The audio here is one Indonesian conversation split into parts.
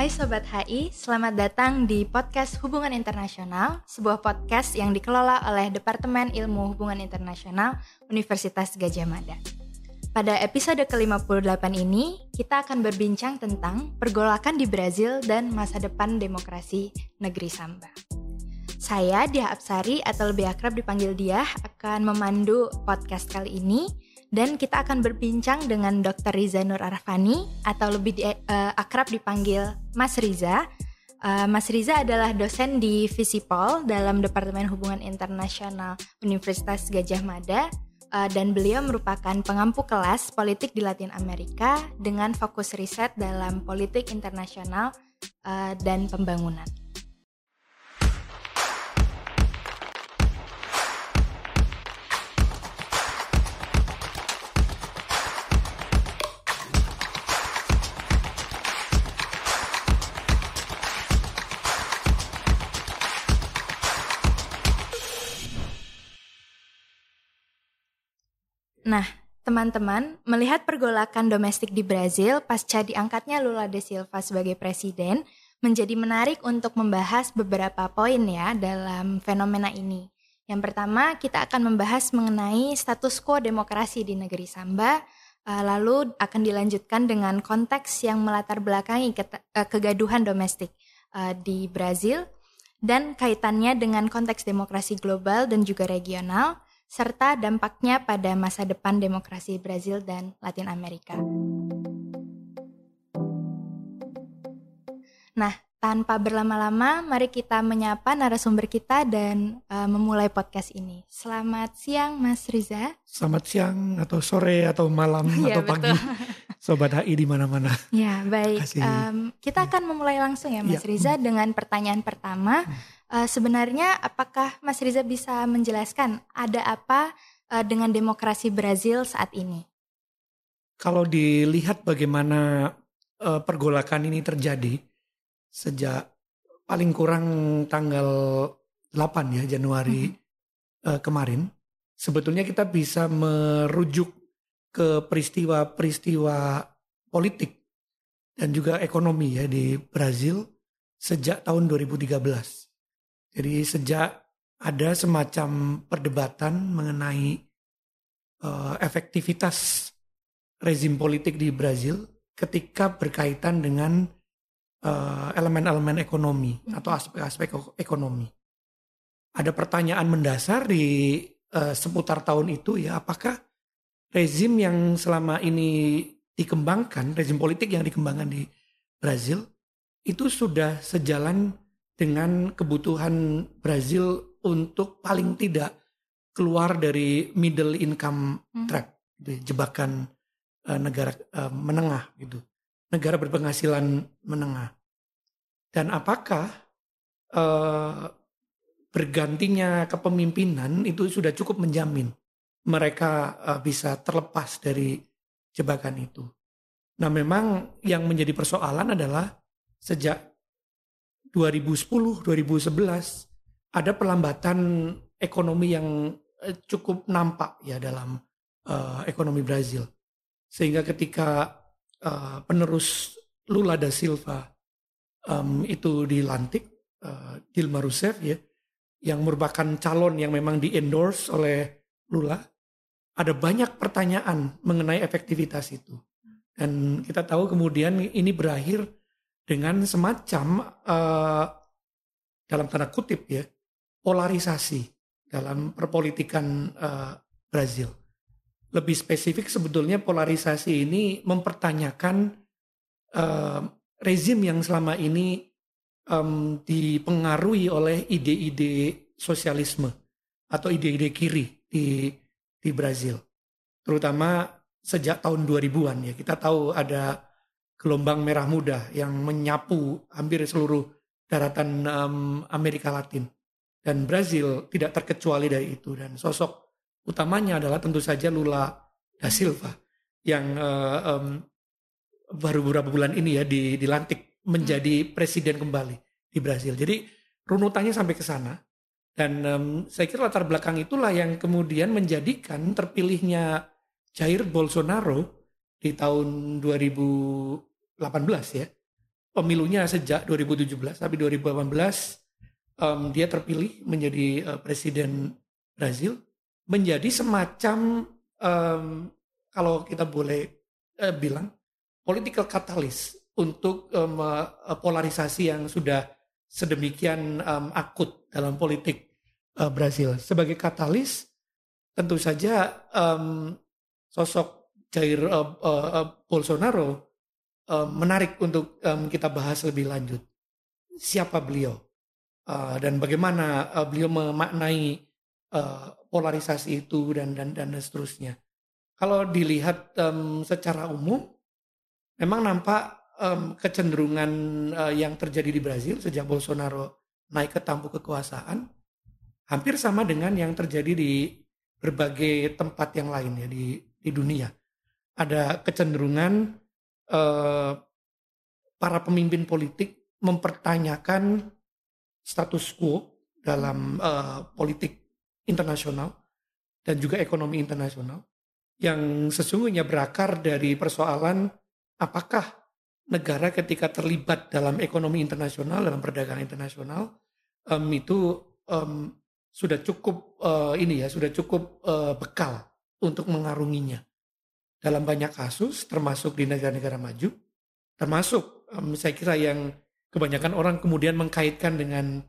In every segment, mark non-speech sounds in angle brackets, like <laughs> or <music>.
Hai Sobat HI, selamat datang di podcast Hubungan Internasional, sebuah podcast yang dikelola oleh Departemen Ilmu Hubungan Internasional Universitas Gajah Mada. Pada episode ke-58 ini, kita akan berbincang tentang pergolakan di Brazil dan masa depan demokrasi negeri Samba. Saya, Diah Apsari, atau lebih akrab dipanggil Diah, akan memandu podcast kali ini dan kita akan berbincang dengan Dr. Riza Nur Arfani atau lebih di, uh, akrab dipanggil Mas Riza. Uh, Mas Riza adalah dosen di Visipol dalam Departemen Hubungan Internasional Universitas Gajah Mada uh, dan beliau merupakan pengampu kelas politik di Latin Amerika dengan fokus riset dalam politik internasional uh, dan pembangunan. Nah, teman-teman, melihat pergolakan domestik di Brazil pasca diangkatnya Lula da Silva sebagai presiden, menjadi menarik untuk membahas beberapa poin ya dalam fenomena ini. Yang pertama, kita akan membahas mengenai status quo demokrasi di negeri Samba, eh, lalu akan dilanjutkan dengan konteks yang melatar belakangi eh, kegaduhan domestik eh, di Brazil dan kaitannya dengan konteks demokrasi global dan juga regional serta dampaknya pada masa depan demokrasi Brazil dan Latin Amerika. Nah, tanpa berlama-lama, mari kita menyapa narasumber kita dan uh, memulai podcast ini. Selamat siang, Mas Riza. Selamat siang atau sore atau malam <laughs> ya, atau pagi. <laughs> Sobat HI di mana-mana. Ya, baik. Um, kita akan memulai langsung ya, Mas ya. Riza, dengan pertanyaan pertama. Hmm Uh, sebenarnya apakah Mas Riza bisa menjelaskan ada apa uh, dengan demokrasi Brazil saat ini? Kalau dilihat bagaimana uh, pergolakan ini terjadi sejak paling kurang tanggal 8 ya Januari hmm. uh, kemarin, sebetulnya kita bisa merujuk ke peristiwa-peristiwa politik dan juga ekonomi ya di Brazil sejak tahun 2013. Jadi sejak ada semacam perdebatan mengenai uh, efektivitas rezim politik di Brazil ketika berkaitan dengan eh, elemen-elemen uh, ekonomi atau aspek-aspek ekonomi. Ada pertanyaan mendasar di uh, seputar tahun itu ya apakah rezim yang selama ini dikembangkan, rezim politik yang dikembangkan di Brazil itu sudah sejalan dengan kebutuhan Brazil untuk paling tidak keluar dari middle income hmm. trap, gitu, jebakan uh, negara uh, menengah gitu, negara berpenghasilan menengah. Dan apakah uh, bergantinya kepemimpinan itu sudah cukup menjamin mereka uh, bisa terlepas dari jebakan itu? Nah, memang yang menjadi persoalan adalah sejak 2010, 2011 ada pelambatan ekonomi yang eh, cukup nampak ya dalam uh, ekonomi Brazil. Sehingga ketika uh, penerus Lula da Silva um, itu dilantik, uh, Dilma Rousseff ya, yang merupakan calon yang memang di endorse oleh Lula, ada banyak pertanyaan mengenai efektivitas itu. Dan kita tahu kemudian ini berakhir dengan semacam uh, dalam tanda kutip ya polarisasi dalam perpolitikan uh, Brazil. Lebih spesifik sebetulnya polarisasi ini mempertanyakan uh, rezim yang selama ini um, dipengaruhi oleh ide-ide sosialisme atau ide-ide kiri di di Brazil. Terutama sejak tahun 2000-an ya. Kita tahu ada gelombang merah muda yang menyapu hampir seluruh daratan um, Amerika Latin. Dan Brazil tidak terkecuali dari itu. Dan sosok utamanya adalah tentu saja Lula da Silva yang uh, um, baru beberapa bulan ini ya di, dilantik menjadi presiden kembali di Brazil. Jadi runutannya sampai ke sana. Dan um, saya kira latar belakang itulah yang kemudian menjadikan terpilihnya Jair Bolsonaro di tahun 2000 18 ya. Pemilunya sejak 2017 tapi 2018 um, dia terpilih menjadi uh, presiden Brazil menjadi semacam um, kalau kita boleh uh, bilang political catalyst untuk um, uh, polarisasi yang sudah sedemikian um, akut dalam politik uh, Brazil. Sebagai katalis tentu saja um, sosok Jair uh, uh, Bolsonaro uh, menarik untuk um, kita bahas lebih lanjut siapa beliau uh, dan bagaimana uh, beliau memaknai uh, polarisasi itu dan dan dan seterusnya. Kalau dilihat um, secara umum, memang nampak um, kecenderungan uh, yang terjadi di Brazil sejak Bolsonaro naik ke tampuk kekuasaan, hampir sama dengan yang terjadi di berbagai tempat yang lain ya di di dunia. Ada kecenderungan uh, para pemimpin politik mempertanyakan status quo dalam uh, politik internasional dan juga ekonomi internasional yang sesungguhnya berakar dari persoalan apakah negara ketika terlibat dalam ekonomi internasional dalam perdagangan internasional um, itu um, sudah cukup uh, ini ya sudah cukup uh, bekal untuk mengarunginya dalam banyak kasus termasuk di negara-negara maju termasuk um, saya kira yang kebanyakan orang kemudian mengkaitkan dengan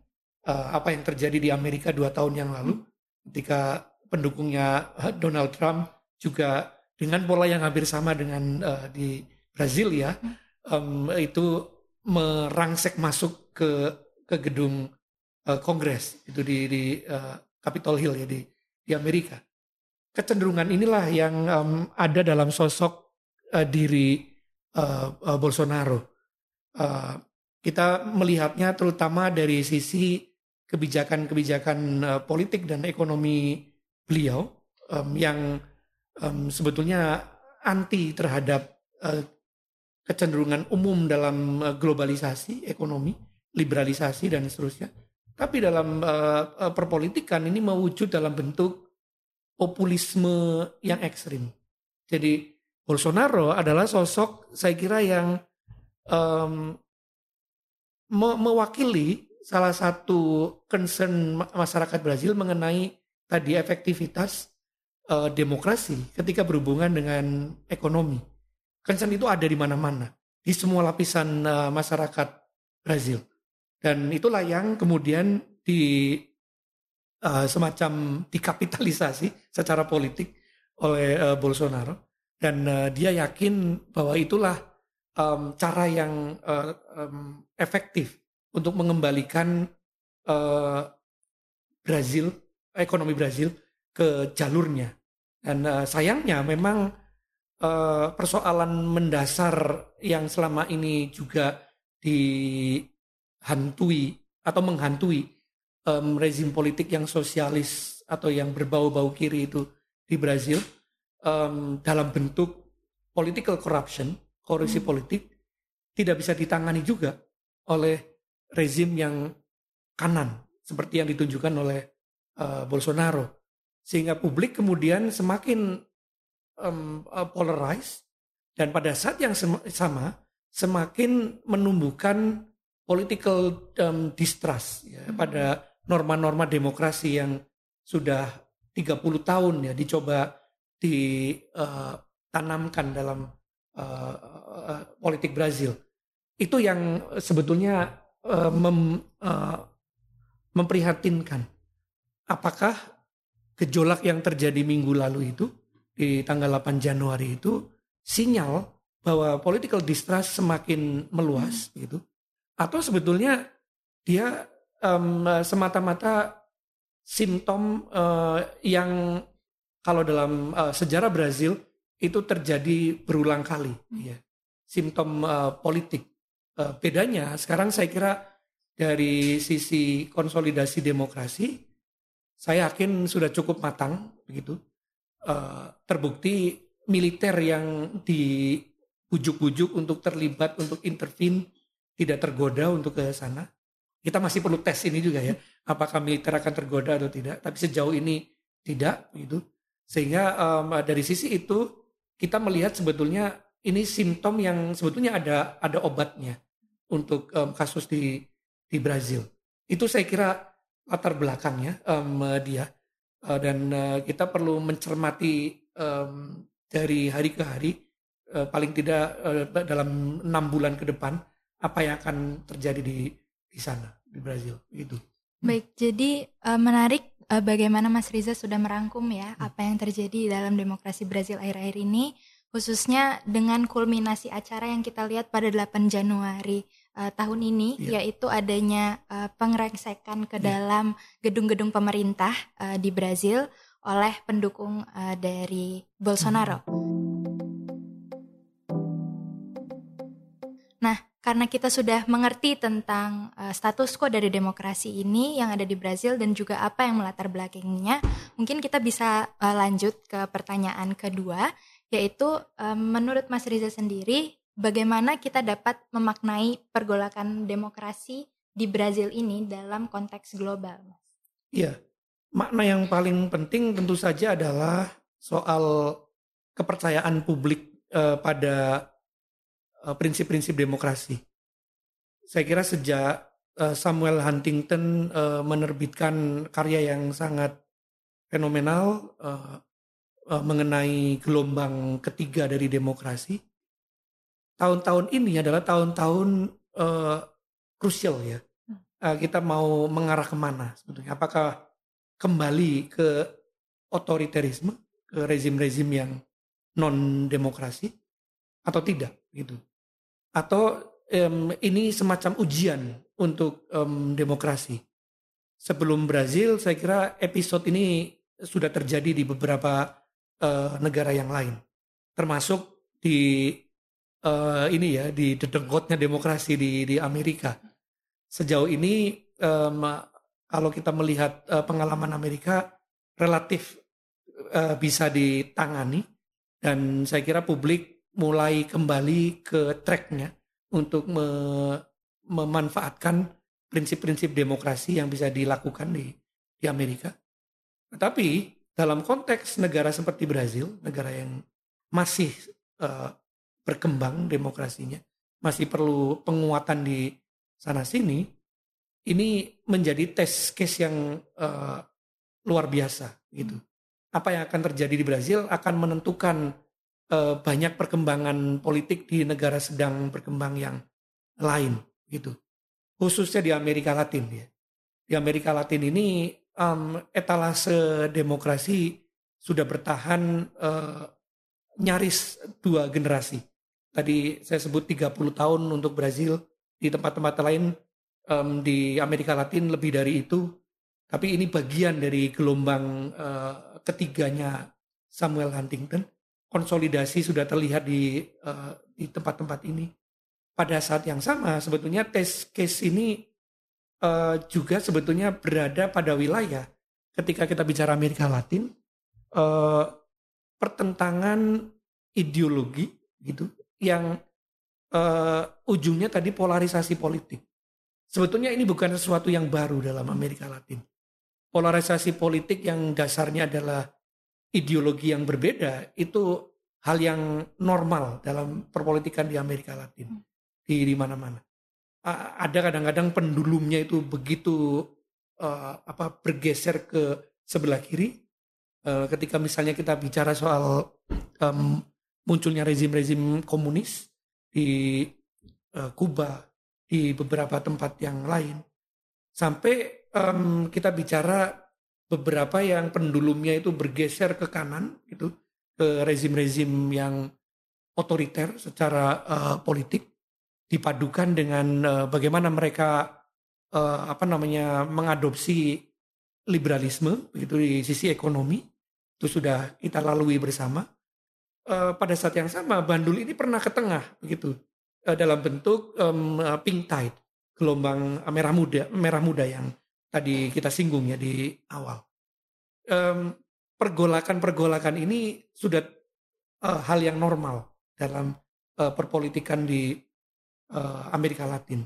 uh, apa yang terjadi di Amerika dua tahun yang lalu ketika pendukungnya Donald Trump juga dengan pola yang hampir sama dengan uh, di Brazil ya um, itu merangsek masuk ke ke gedung uh, Kongres itu di di uh, Capitol Hill ya di di Amerika kecenderungan inilah yang um, ada dalam sosok uh, diri uh, uh, Bolsonaro uh, kita melihatnya terutama dari sisi kebijakan-kebijakan uh, politik dan ekonomi beliau um, yang um, sebetulnya anti terhadap uh, kecenderungan umum dalam uh, globalisasi ekonomi, liberalisasi dan seterusnya. Tapi dalam uh, perpolitikan ini mewujud dalam bentuk populisme yang ekstrim. Jadi Bolsonaro adalah sosok saya kira yang um, me mewakili salah satu concern masyarakat Brazil mengenai tadi efektivitas uh, demokrasi ketika berhubungan dengan ekonomi. Concern itu ada di mana-mana, di semua lapisan uh, masyarakat Brazil. Dan itulah yang kemudian di uh, semacam dikapitalisasi secara politik oleh uh, Bolsonaro dan uh, dia yakin bahwa itulah um, cara yang uh, um, efektif untuk mengembalikan uh, Brazil, ekonomi Brazil ke jalurnya. Dan uh, sayangnya memang uh, persoalan mendasar yang selama ini juga dihantui atau menghantui um, rezim politik yang sosialis atau yang berbau-bau kiri itu di Brazil um, dalam bentuk political corruption korupsi hmm. politik tidak bisa ditangani juga oleh rezim yang kanan seperti yang ditunjukkan oleh uh, Bolsonaro sehingga publik kemudian semakin um, uh, polarized dan pada saat yang sama semakin menumbuhkan political um, distrust ya, hmm. pada norma-norma demokrasi yang sudah 30 tahun ya dicoba ditanamkan uh, dalam uh, uh, politik Brazil. Itu yang sebetulnya uh, mem, uh, memprihatinkan. Apakah gejolak yang terjadi minggu lalu itu di tanggal 8 Januari itu sinyal bahwa political distrust semakin meluas hmm. gitu atau sebetulnya dia um, semata-mata simptom uh, yang kalau dalam uh, sejarah Brazil itu terjadi berulang kali ya. Simptom uh, politik. Uh, bedanya sekarang saya kira dari sisi konsolidasi demokrasi saya yakin sudah cukup matang begitu. Uh, terbukti militer yang dibujuk-bujuk untuk terlibat untuk intervene tidak tergoda untuk ke sana kita masih perlu tes ini juga ya. Apakah militer akan tergoda atau tidak. Tapi sejauh ini tidak gitu. Sehingga um, dari sisi itu kita melihat sebetulnya ini simptom yang sebetulnya ada ada obatnya untuk um, kasus di di Brazil. Itu saya kira latar belakangnya um, dia. Uh, dan uh, kita perlu mencermati um, dari hari ke hari uh, paling tidak uh, dalam enam bulan ke depan apa yang akan terjadi di di sana di Brazil itu. Baik, jadi uh, menarik uh, bagaimana Mas Riza sudah merangkum ya hmm. apa yang terjadi dalam demokrasi Brazil akhir-akhir ini khususnya dengan kulminasi acara yang kita lihat pada 8 Januari uh, tahun ini yeah. yaitu adanya uh, pengerengsekan ke yeah. dalam gedung-gedung pemerintah uh, di Brazil oleh pendukung uh, dari Bolsonaro. Karena kita sudah mengerti tentang uh, status quo dari demokrasi ini yang ada di Brazil dan juga apa yang melatar belakangnya, mungkin kita bisa uh, lanjut ke pertanyaan kedua, yaitu uh, menurut Mas Riza sendiri, bagaimana kita dapat memaknai pergolakan demokrasi di Brazil ini dalam konteks global? Iya, makna yang paling penting tentu saja adalah soal kepercayaan publik uh, pada prinsip-prinsip demokrasi. Saya kira sejak eh, Samuel Huntington eh, menerbitkan karya yang sangat fenomenal mengenai gelombang ketiga dari demokrasi, tahun-tahun ini adalah tahun-tahun krusial ya. kita mau mengarah ke mana sebetulnya? Apakah kembali ke otoriterisme, ke rezim-rezim yang non demokrasi, atau tidak gitu? Atau um, ini semacam ujian untuk um, demokrasi. Sebelum Brazil, saya kira episode ini sudah terjadi di beberapa uh, negara yang lain, termasuk di uh, ini ya di dedengkotnya demokrasi di di Amerika. Sejauh ini um, kalau kita melihat uh, pengalaman Amerika relatif uh, bisa ditangani dan saya kira publik mulai kembali ke tracknya untuk me memanfaatkan prinsip-prinsip demokrasi yang bisa dilakukan di, di Amerika. Tetapi dalam konteks negara seperti Brazil, negara yang masih uh, berkembang demokrasinya, masih perlu penguatan di sana sini, ini menjadi tes case yang uh, luar biasa gitu. Apa yang akan terjadi di Brazil akan menentukan uh, banyak perkembangan politik di negara sedang berkembang yang lain gitu. Khususnya di Amerika Latin ya. Di Amerika Latin ini um, etalase demokrasi sudah bertahan uh, nyaris dua generasi. Tadi saya sebut 30 tahun untuk Brazil, di tempat-tempat lain um, di Amerika Latin lebih dari itu. Tapi ini bagian dari gelombang uh, ketiganya Samuel Huntington konsolidasi sudah terlihat di uh, di tempat-tempat ini. Pada saat yang sama sebetulnya tes case ini uh, juga sebetulnya berada pada wilayah ketika kita bicara Amerika Latin uh, pertentangan ideologi gitu yang uh, ujungnya tadi polarisasi politik. Sebetulnya ini bukan sesuatu yang baru dalam Amerika Latin. Polarisasi politik yang dasarnya adalah ideologi yang berbeda itu hal yang normal dalam perpolitikan di Amerika Latin hmm. di di mana-mana. Ada kadang-kadang pendulumnya itu begitu uh, apa bergeser ke sebelah kiri. Uh, ketika misalnya kita bicara soal um, munculnya rezim-rezim komunis di uh, Kuba, di beberapa tempat yang lain, sampai um, kita bicara beberapa yang pendulumnya itu bergeser ke kanan gitu ke rezim-rezim yang otoriter secara uh, politik dipadukan dengan uh, bagaimana mereka uh, apa namanya mengadopsi liberalisme begitu di sisi ekonomi. Itu sudah kita lalui bersama. Uh, pada saat yang sama Bandul ini pernah ke tengah begitu uh, dalam bentuk um, pink tide gelombang merah muda merah muda yang tadi kita singgung ya di awal. Um, pergolakan-pergolakan ini sudah uh, hal yang normal dalam uh, perpolitikan di uh, Amerika Latin.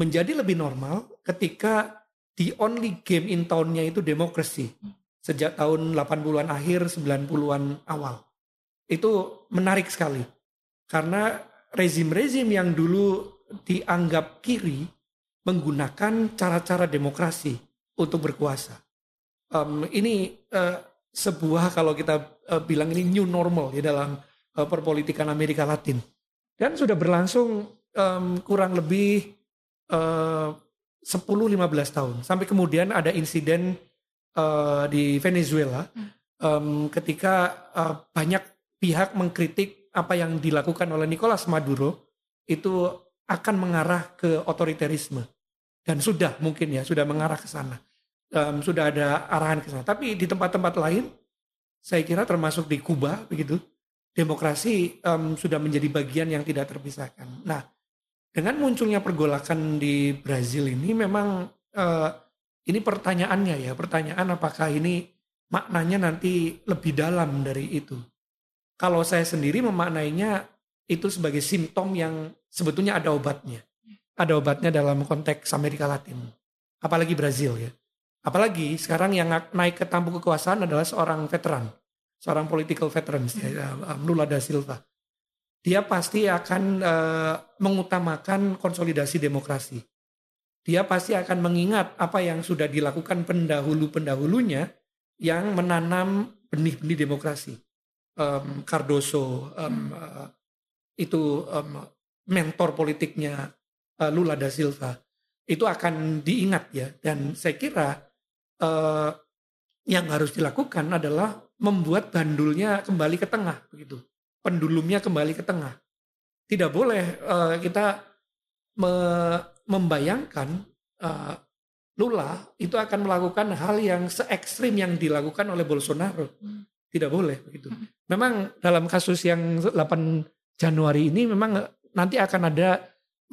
Menjadi lebih normal ketika the only game in town-nya itu demokrasi. Sejak tahun 80-an akhir, 90-an awal. Itu menarik sekali. Karena rezim-rezim yang dulu dianggap kiri menggunakan cara-cara demokrasi untuk berkuasa. Um, ini uh, sebuah kalau kita uh, bilang ini new normal ya dalam uh, perpolitikan Amerika Latin. Dan sudah berlangsung um, kurang lebih uh, 10-15 tahun. Sampai kemudian ada insiden uh, di Venezuela um, ketika uh, banyak pihak mengkritik apa yang dilakukan oleh Nicolas Maduro itu akan mengarah ke otoriterisme dan sudah mungkin ya sudah mengarah ke sana um, sudah ada arahan ke sana. Tapi di tempat-tempat lain, saya kira termasuk di Kuba begitu, demokrasi um, sudah menjadi bagian yang tidak terpisahkan. Nah, dengan munculnya pergolakan di Brazil ini memang uh, ini pertanyaannya ya, pertanyaan apakah ini maknanya nanti lebih dalam dari itu. Kalau saya sendiri memaknainya itu sebagai simptom yang sebetulnya ada obatnya. Ada obatnya dalam konteks Amerika Latin. Apalagi Brazil ya. Apalagi sekarang yang naik ke tampuk kekuasaan adalah seorang veteran, seorang political veteran, ya, um, Lula da Silva. Dia pasti akan uh, mengutamakan konsolidasi demokrasi. Dia pasti akan mengingat apa yang sudah dilakukan pendahulu-pendahulunya yang menanam benih-benih demokrasi. Um, Cardoso um, uh, itu um, mentor politiknya uh, Lula da Silva itu akan diingat ya dan saya kira uh, yang harus dilakukan adalah membuat bandulnya kembali ke tengah begitu. Pendulumnya kembali ke tengah. Tidak boleh uh, kita me membayangkan uh, Lula itu akan melakukan hal yang se ekstrim yang dilakukan oleh Bolsonaro. Hmm. Tidak boleh begitu. Hmm. Memang dalam kasus yang 8 Januari ini memang nanti akan ada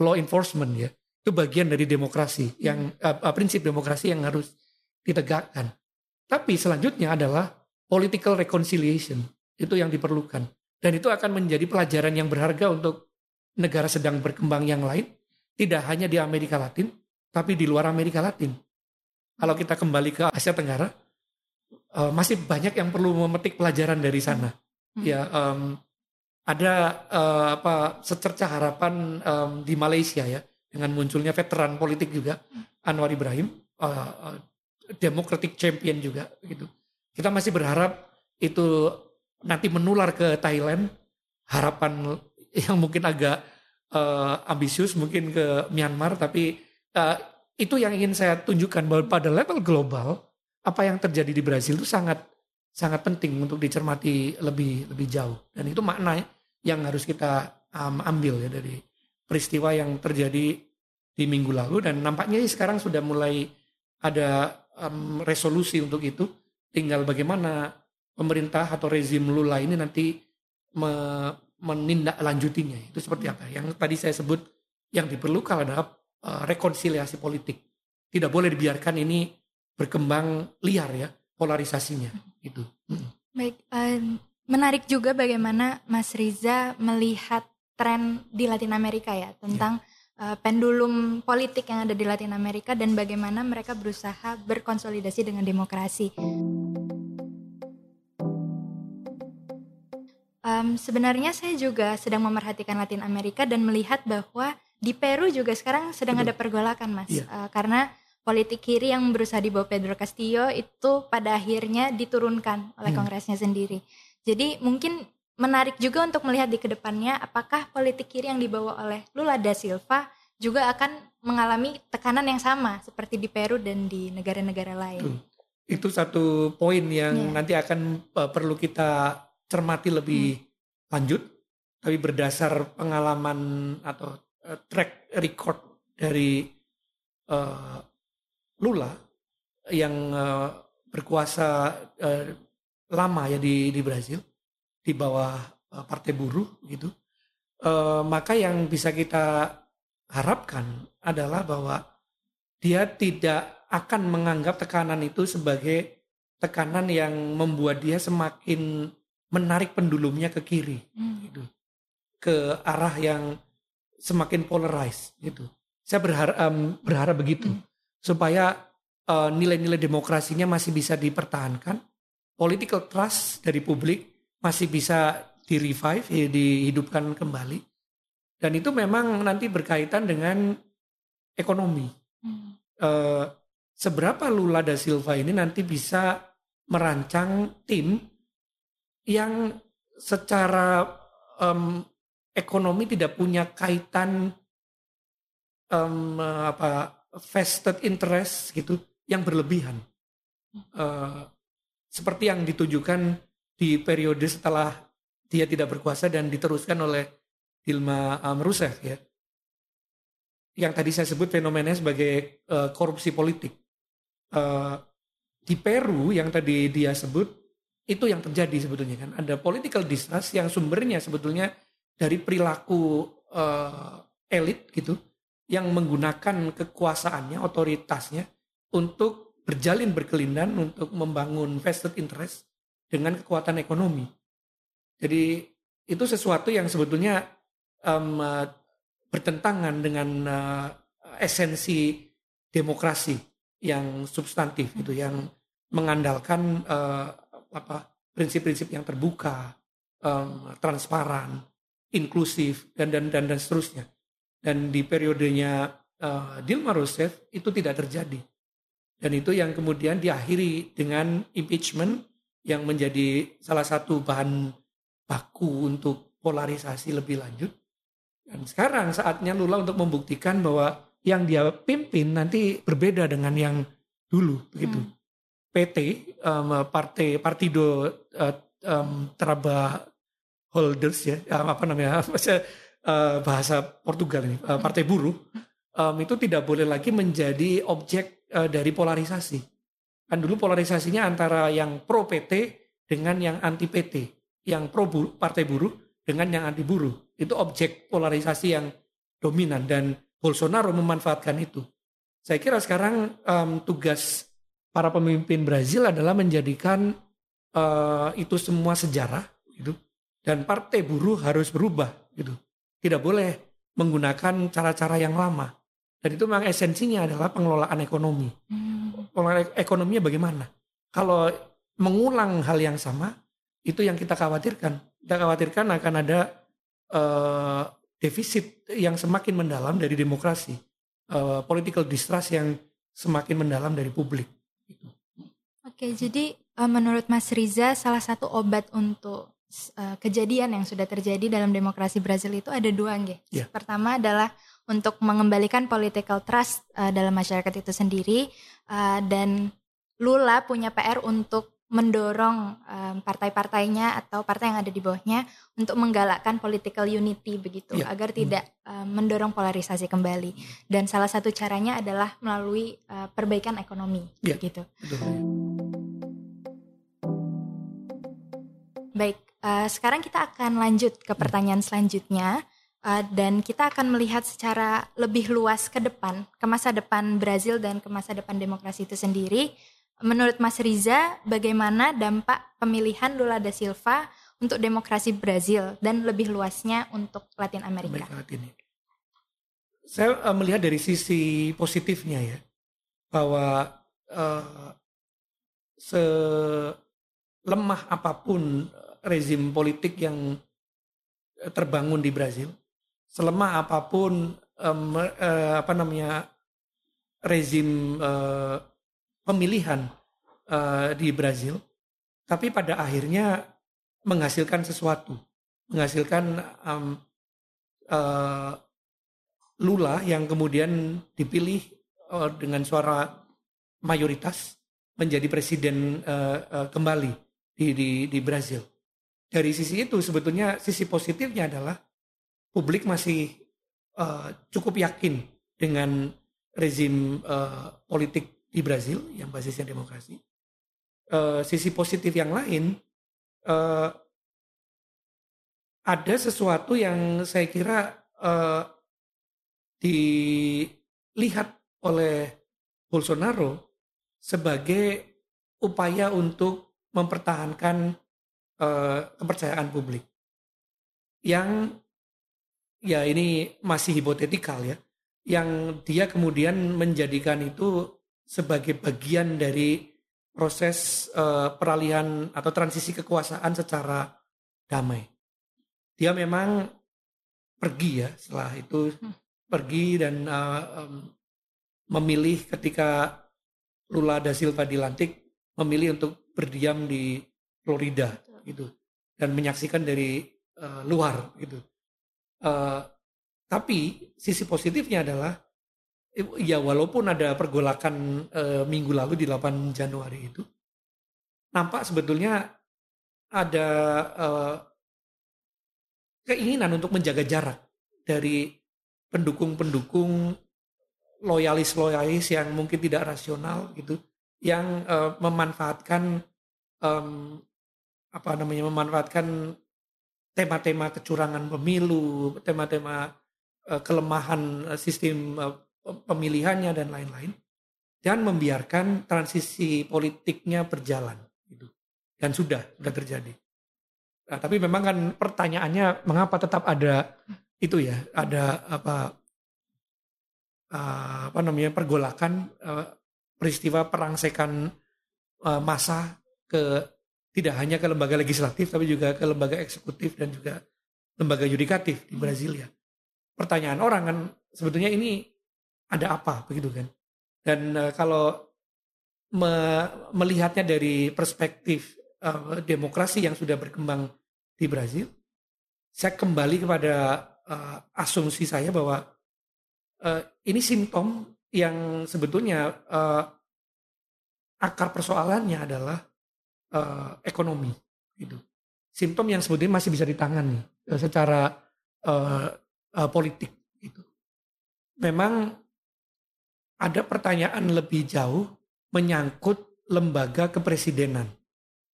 law enforcement ya. Itu bagian dari demokrasi yang uh, prinsip demokrasi yang harus ditegakkan. Tapi selanjutnya adalah political reconciliation. Itu yang diperlukan. Dan itu akan menjadi pelajaran yang berharga untuk negara sedang berkembang yang lain. Tidak hanya di Amerika Latin, tapi di luar Amerika Latin. Kalau kita kembali ke Asia Tenggara, uh, masih banyak yang perlu memetik pelajaran dari sana. Hmm. Ya, um, ada uh, apa secerca harapan um, di Malaysia ya dengan munculnya veteran politik juga Anwar Ibrahim uh, Democratic Champion juga gitu. Kita masih berharap itu nanti menular ke Thailand. Harapan yang mungkin agak uh, ambisius mungkin ke Myanmar tapi uh, itu yang ingin saya tunjukkan bahwa pada level global apa yang terjadi di Brazil itu sangat sangat penting untuk dicermati lebih lebih jauh dan itu makna yang harus kita um, ambil ya dari peristiwa yang terjadi di minggu lalu dan nampaknya sekarang sudah mulai ada um, resolusi untuk itu. Tinggal bagaimana pemerintah atau rezim Lula ini nanti me, menindaklanjutinya. Itu seperti apa? Yang tadi saya sebut yang diperlukan adalah uh, rekonsiliasi politik. Tidak boleh dibiarkan ini berkembang liar ya polarisasinya itu. Hmm. Baik, uh, menarik juga bagaimana Mas Riza melihat tren di Latin Amerika ya tentang yeah uh, pendulum politik yang ada di Latin Amerika dan bagaimana mereka berusaha berkonsolidasi dengan demokrasi. Um, sebenarnya saya juga sedang memerhatikan Latin Amerika dan melihat bahwa di Peru juga sekarang sedang ada pergolakan, mas, yeah. Iya. uh, karena politik kiri yang berusaha dibawa Pedro Castillo itu pada akhirnya diturunkan oleh hmm. Kongresnya sendiri. Jadi mungkin menarik juga untuk melihat di ke depannya apakah politik kiri yang dibawa oleh Lula da Silva juga akan mengalami tekanan yang sama seperti di Peru dan di negara-negara lain. Itu satu poin yang yeah. nanti akan uh, perlu kita cermati lebih hmm. lanjut, tapi berdasar pengalaman atau uh, track record dari uh, Lula yang uh, berkuasa uh, lama ya di di Brazil di bawah uh, partai buruh gitu uh, maka yang bisa kita harapkan adalah bahwa dia tidak akan menganggap tekanan itu sebagai tekanan yang membuat dia semakin menarik pendulumnya ke kiri hmm. gitu ke arah yang semakin polarized gitu saya berharap um, berharap begitu hmm. supaya nilai-nilai uh, demokrasinya masih bisa dipertahankan political trust dari publik masih bisa di revive, ya, dihidupkan kembali. Dan itu memang nanti berkaitan dengan ekonomi. Hmm. Uh, seberapa Lula da Silva ini nanti bisa merancang tim yang secara um, ekonomi tidak punya kaitan um, apa vested interest gitu yang berlebihan. Uh, seperti yang ditujukan di periode setelah dia tidak berkuasa dan diteruskan oleh Dilma um, ya. Yang tadi saya sebut fenomenanya sebagai uh, korupsi politik. Uh, di Peru yang tadi dia sebut itu yang terjadi sebetulnya kan ada political distrust yang sumbernya sebetulnya dari perilaku uh, elit gitu yang menggunakan kekuasaannya otoritasnya untuk berjalin berkelindan untuk membangun vested interest dengan kekuatan ekonomi jadi itu sesuatu yang sebetulnya um, bertentangan dengan uh, esensi demokrasi yang substantif itu yang mengandalkan uh, apa prinsip-prinsip yang terbuka, um, transparan, inklusif dan dan dan dan seterusnya. Dan di periodenya uh, Dilma Rousseff itu tidak terjadi. Dan itu yang kemudian diakhiri dengan impeachment yang menjadi salah satu bahan baku untuk polarisasi lebih lanjut. Dan sekarang saatnya Lula untuk membuktikan bahwa yang dia pimpin nanti berbeda dengan yang dulu begitu. Hmm. PT um, Partai Partido uh, um, Traba Holders ya apa namanya <laughs> bahasa, uh, bahasa Portugal ini uh, Partai Buruh um, itu tidak boleh lagi menjadi objek uh, dari polarisasi. Kan dulu polarisasinya antara yang pro PT dengan yang anti PT, yang pro buruh, Partai Buruh dengan yang anti buruh. Itu objek polarisasi yang dominan dan Bolsonaro memanfaatkan itu. Saya kira sekarang um, tugas para pemimpin Brazil adalah menjadikan uh, itu semua sejarah gitu dan partai buruh harus berubah gitu tidak boleh menggunakan cara-cara yang lama dan itu memang esensinya adalah pengelolaan ekonomi hmm. pengelolaan ekonominya bagaimana kalau mengulang hal yang sama itu yang kita khawatirkan kita khawatirkan akan ada uh, defisit yang semakin mendalam dari demokrasi uh, political distrust yang semakin mendalam dari publik Oke, jadi uh, menurut Mas Riza salah satu obat untuk uh, kejadian yang sudah terjadi dalam demokrasi Brazil itu ada dua, nggih. Yeah. Pertama adalah untuk mengembalikan political trust uh, dalam masyarakat itu sendiri uh, dan Lula punya PR untuk mendorong um, partai-partainya atau partai yang ada di bawahnya untuk menggalakkan political unity begitu ya. agar hmm. tidak um, mendorong polarisasi kembali dan salah satu caranya adalah melalui uh, perbaikan ekonomi ya. begitu. Baik, uh, sekarang kita akan lanjut ke pertanyaan selanjutnya uh, dan kita akan melihat secara lebih luas ke depan ke masa depan Brazil dan ke masa depan demokrasi itu sendiri Menurut Mas Riza, bagaimana dampak pemilihan Lula da Silva untuk demokrasi Brazil dan lebih luasnya untuk Latin Amerika? Amerika Latin. Ya. Saya uh, melihat dari sisi positifnya ya, bahwa uh, selemah apa pun rezim politik yang terbangun di Brazil, selemah apa pun um, uh, apa namanya rezim uh, pemilihan uh, di Brazil, tapi pada akhirnya menghasilkan sesuatu, menghasilkan um, uh, Lula yang kemudian dipilih uh, dengan suara mayoritas menjadi presiden uh, uh, kembali di, di di Brazil. Dari sisi itu sebetulnya sisi positifnya adalah publik masih uh, cukup yakin dengan rezim uh, politik di Brazil yang basisnya demokrasi. Uh, sisi positif yang lain uh, ada sesuatu yang saya kira uh, dilihat oleh Bolsonaro sebagai upaya untuk mempertahankan uh, kepercayaan publik yang ya ini masih hipotetikal ya yang dia kemudian menjadikan itu sebagai bagian dari proses uh, peralihan atau transisi kekuasaan secara damai. Dia memang pergi ya setelah itu pergi dan uh, um, memilih ketika Lula da Silva dilantik memilih untuk berdiam di Florida gitu dan menyaksikan dari uh, luar gitu. Uh, tapi sisi positifnya adalah ya walaupun ada pergolakan uh, minggu lalu di 8 Januari itu nampak sebetulnya ada uh, keinginan untuk menjaga jarak dari pendukung-pendukung loyalis-loyalis yang mungkin tidak rasional gitu, yang uh, memanfaatkan um, apa namanya memanfaatkan tema-tema kecurangan pemilu, tema-tema uh, kelemahan uh, sistem uh, pemilihannya dan lain-lain, dan membiarkan transisi politiknya berjalan gitu. Dan sudah sudah terjadi. Nah, tapi memang kan pertanyaannya mengapa tetap ada itu ya, ada apa apa namanya pergolakan peristiwa perangsekan uh, massa ke tidak hanya ke lembaga legislatif tapi juga ke lembaga eksekutif dan juga lembaga yudikatif di Brasilia. Pertanyaan orang kan sebetulnya ini ada apa begitu kan? Dan uh, kalau me melihatnya dari perspektif uh, demokrasi yang sudah berkembang di Brazil, saya kembali kepada uh, asumsi saya bahwa uh, ini simptom yang sebetulnya uh, akar persoalannya adalah uh, ekonomi, gitu. Simptom yang sebetulnya masih bisa ditangani uh, secara uh, uh, politik, gitu. Memang ada pertanyaan lebih jauh menyangkut lembaga kepresidenan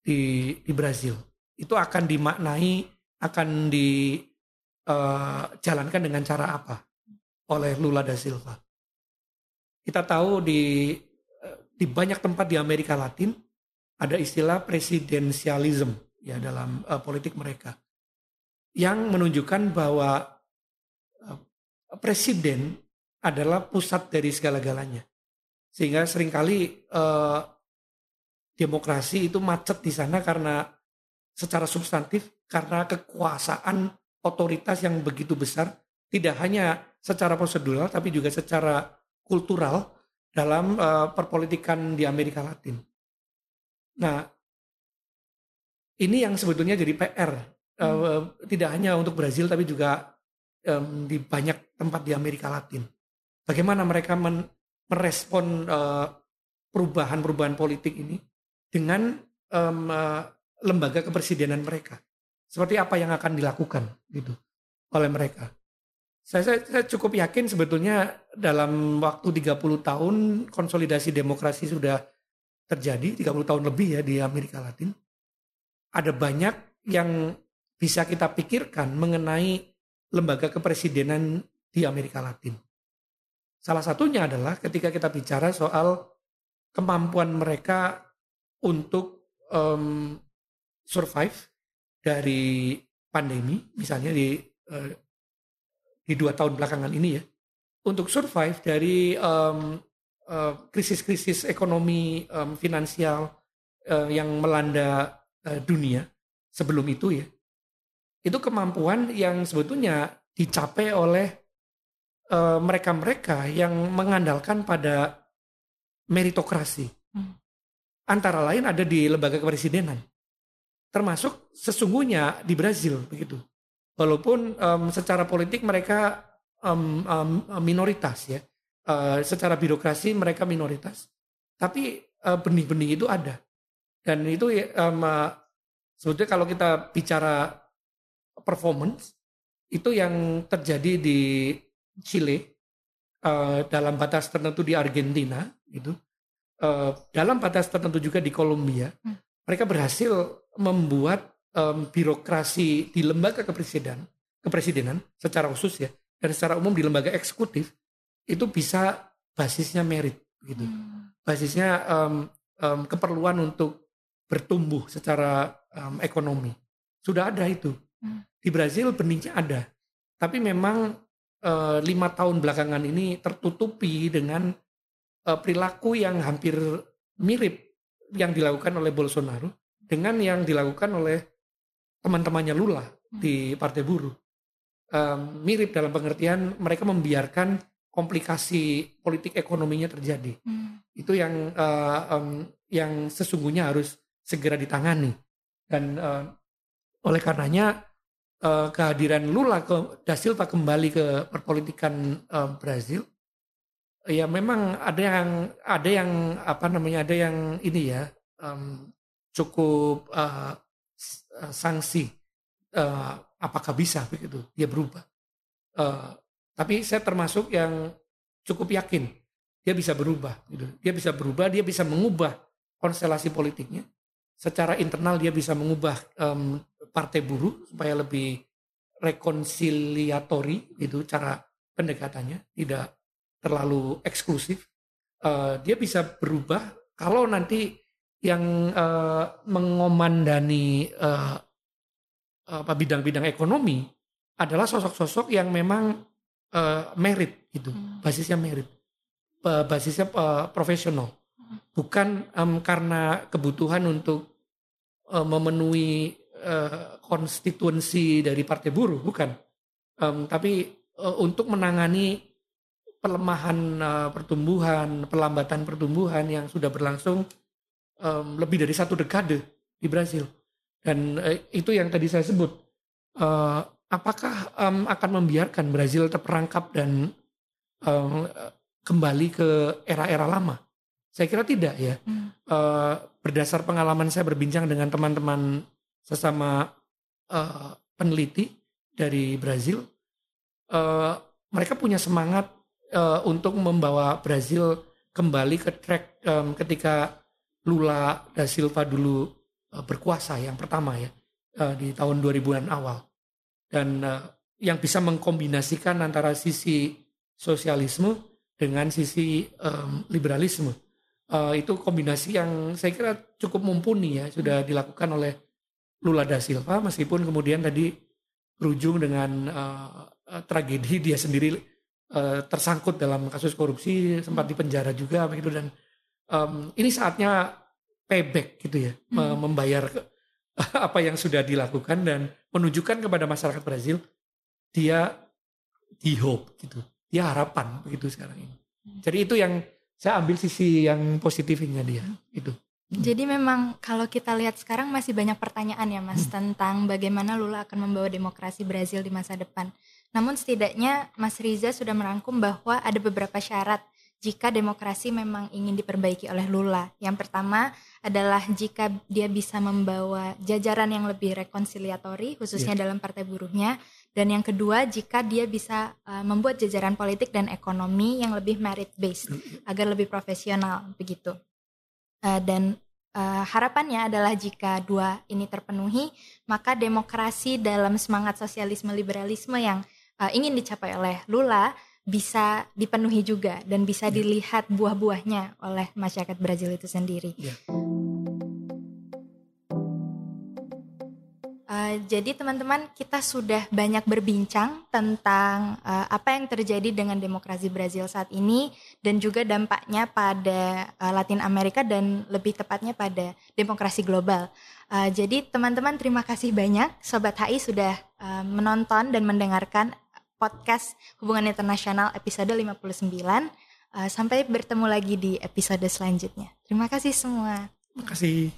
di di Brazil itu akan dimaknai akan dijalankan uh, dengan cara apa oleh Lula da Silva. Kita tahu di di banyak tempat di Amerika Latin ada istilah presidensialism ya dalam uh, politik mereka yang menunjukkan bahwa uh, presiden adalah pusat dari segala-galanya. Sehingga sering kali uh, demokrasi itu macet di sana karena secara substantif karena kekuasaan otoritas yang begitu besar tidak hanya secara prosedural tapi juga secara kultural dalam uh, perpolitikan di Amerika Latin. Nah, ini yang sebetulnya jadi PR uh, hmm. tidak hanya untuk Brazil tapi juga um, di banyak tempat di Amerika Latin. Bagaimana mereka men merespon perubahan-perubahan politik ini dengan um, uh, lembaga kepresidenan mereka. Seperti apa yang akan dilakukan gitu oleh mereka. Saya, saya, saya cukup yakin sebetulnya dalam waktu 30 tahun konsolidasi demokrasi sudah terjadi, 30 tahun lebih ya di Amerika Latin. Ada banyak yang bisa kita pikirkan mengenai lembaga kepresidenan di Amerika Latin. Salah satunya adalah ketika kita bicara soal kemampuan mereka untuk um, survive dari pandemi, misalnya di uh, di dua tahun belakangan ini ya, untuk survive dari krisis-krisis um, uh, ekonomi um, finansial uh, yang melanda uh, dunia sebelum itu ya, itu kemampuan yang sebetulnya dicapai oleh mereka-mereka uh, yang mengandalkan pada meritokrasi. Hmm. Antara lain ada di lembaga kepresidenan termasuk sesungguhnya di Brazil begitu. Walaupun um, secara politik mereka um, um, minoritas ya, uh, secara birokrasi mereka minoritas, tapi uh, benih-benih itu ada. Dan itu um, uh, sebetulnya kalau kita bicara performance itu yang terjadi di Chile uh, dalam batas tertentu di Argentina gitu, uh, dalam batas tertentu juga di Kolombia, hmm. mereka berhasil membuat um, birokrasi di lembaga kepresidenan, kepresidenan secara khusus ya, dan secara umum di lembaga eksekutif itu bisa basisnya merit gitu, hmm. basisnya um, um, keperluan untuk bertumbuh secara um, ekonomi sudah ada itu hmm. di Brazil benihnya ada, tapi memang uh, lima tahun belakangan ini tertutupi dengan uh, perilaku yang hampir mirip yang dilakukan oleh Bolsonaro dengan yang dilakukan oleh teman-temannya Lula di Partai Buruh. um, mirip dalam pengertian mereka membiarkan komplikasi politik ekonominya terjadi. Hmm. Itu yang uh, um, yang sesungguhnya harus segera ditangani. Dan uh, oleh karenanya uh, kehadiran Lula ke Da Silva kembali ke perpolitikan uh, Brazil ya memang ada yang ada yang apa namanya ada yang ini ya um, cukup uh, sanksi uh, apakah bisa begitu dia berubah uh, tapi saya termasuk yang cukup yakin dia bisa berubah. Gitu. Dia bisa berubah, dia bisa mengubah konstelasi politiknya. Secara internal dia bisa mengubah um, partai buruh supaya lebih rekonsiliatori itu cara pendekatannya, tidak terlalu eksklusif. Uh, dia bisa berubah kalau nanti yang uh, mengomandani uh, apa bidang-bidang ekonomi adalah sosok-sosok yang memang uh, merit gitu, hmm. basisnya merit, uh, basisnya uh, profesional, hmm. bukan um, karena kebutuhan untuk uh, memenuhi uh, konstituensi dari partai buruh, bukan, um, tapi uh, untuk menangani pelemahan uh, pertumbuhan, pelambatan pertumbuhan yang sudah berlangsung um, lebih dari satu dekade di Brasil, dan uh, itu yang tadi saya sebut. Uh, apakah um, akan membiarkan Brazil terperangkap dan um, kembali ke era-era lama? Saya kira tidak ya. Hmm. Uh, berdasar pengalaman saya berbincang dengan teman-teman sesama uh, peneliti dari Brazil, uh, mereka punya semangat uh, untuk membawa Brazil kembali ke track um, ketika Lula da Silva dulu uh, berkuasa yang pertama ya uh, di tahun 2000-an awal dan uh, yang bisa mengkombinasikan antara sisi sosialisme dengan sisi um, liberalisme. Uh, itu kombinasi yang saya kira cukup mumpuni ya sudah dilakukan oleh Lula da Silva meskipun kemudian tadi berujung dengan uh, tragedi dia sendiri uh, tersangkut dalam kasus korupsi sempat dipenjara juga begitu dan um, ini saatnya payback gitu ya hmm. membayar <laughs> apa yang sudah dilakukan dan menunjukkan kepada masyarakat Brazil dia di hope gitu dia harapan begitu sekarang ini jadi itu yang saya ambil sisi yang positifnya dia itu jadi memang kalau kita lihat sekarang masih banyak pertanyaan ya Mas hmm. tentang bagaimana Lula akan membawa demokrasi Brazil di masa depan. Namun setidaknya Mas Riza sudah merangkum bahwa ada beberapa syarat jika demokrasi memang ingin diperbaiki oleh Lula. Yang pertama adalah jika dia bisa membawa jajaran yang lebih rekonsiliatori khususnya yeah. dalam partai buruhnya dan yang kedua jika dia bisa uh, membuat jajaran politik dan ekonomi yang lebih merit based agar lebih profesional begitu. Uh, dan uh, harapannya adalah jika dua ini terpenuhi, maka demokrasi dalam semangat sosialisme liberalisme yang uh, ingin dicapai oleh Lula bisa dipenuhi juga dan bisa yeah. dilihat buah-buahnya oleh masyarakat Brazil itu sendiri. Yeah. Uh, jadi teman-teman kita sudah banyak berbincang tentang uh, apa yang terjadi dengan demokrasi Brazil saat ini dan juga dampaknya pada uh, Latin Amerika dan lebih tepatnya pada demokrasi global. Uh, jadi teman-teman terima kasih banyak Sobat HI sudah uh, menonton dan mendengarkan podcast Hubungan Internasional episode 59. Uh, sampai bertemu lagi di episode selanjutnya. Terima kasih semua. Terima kasih.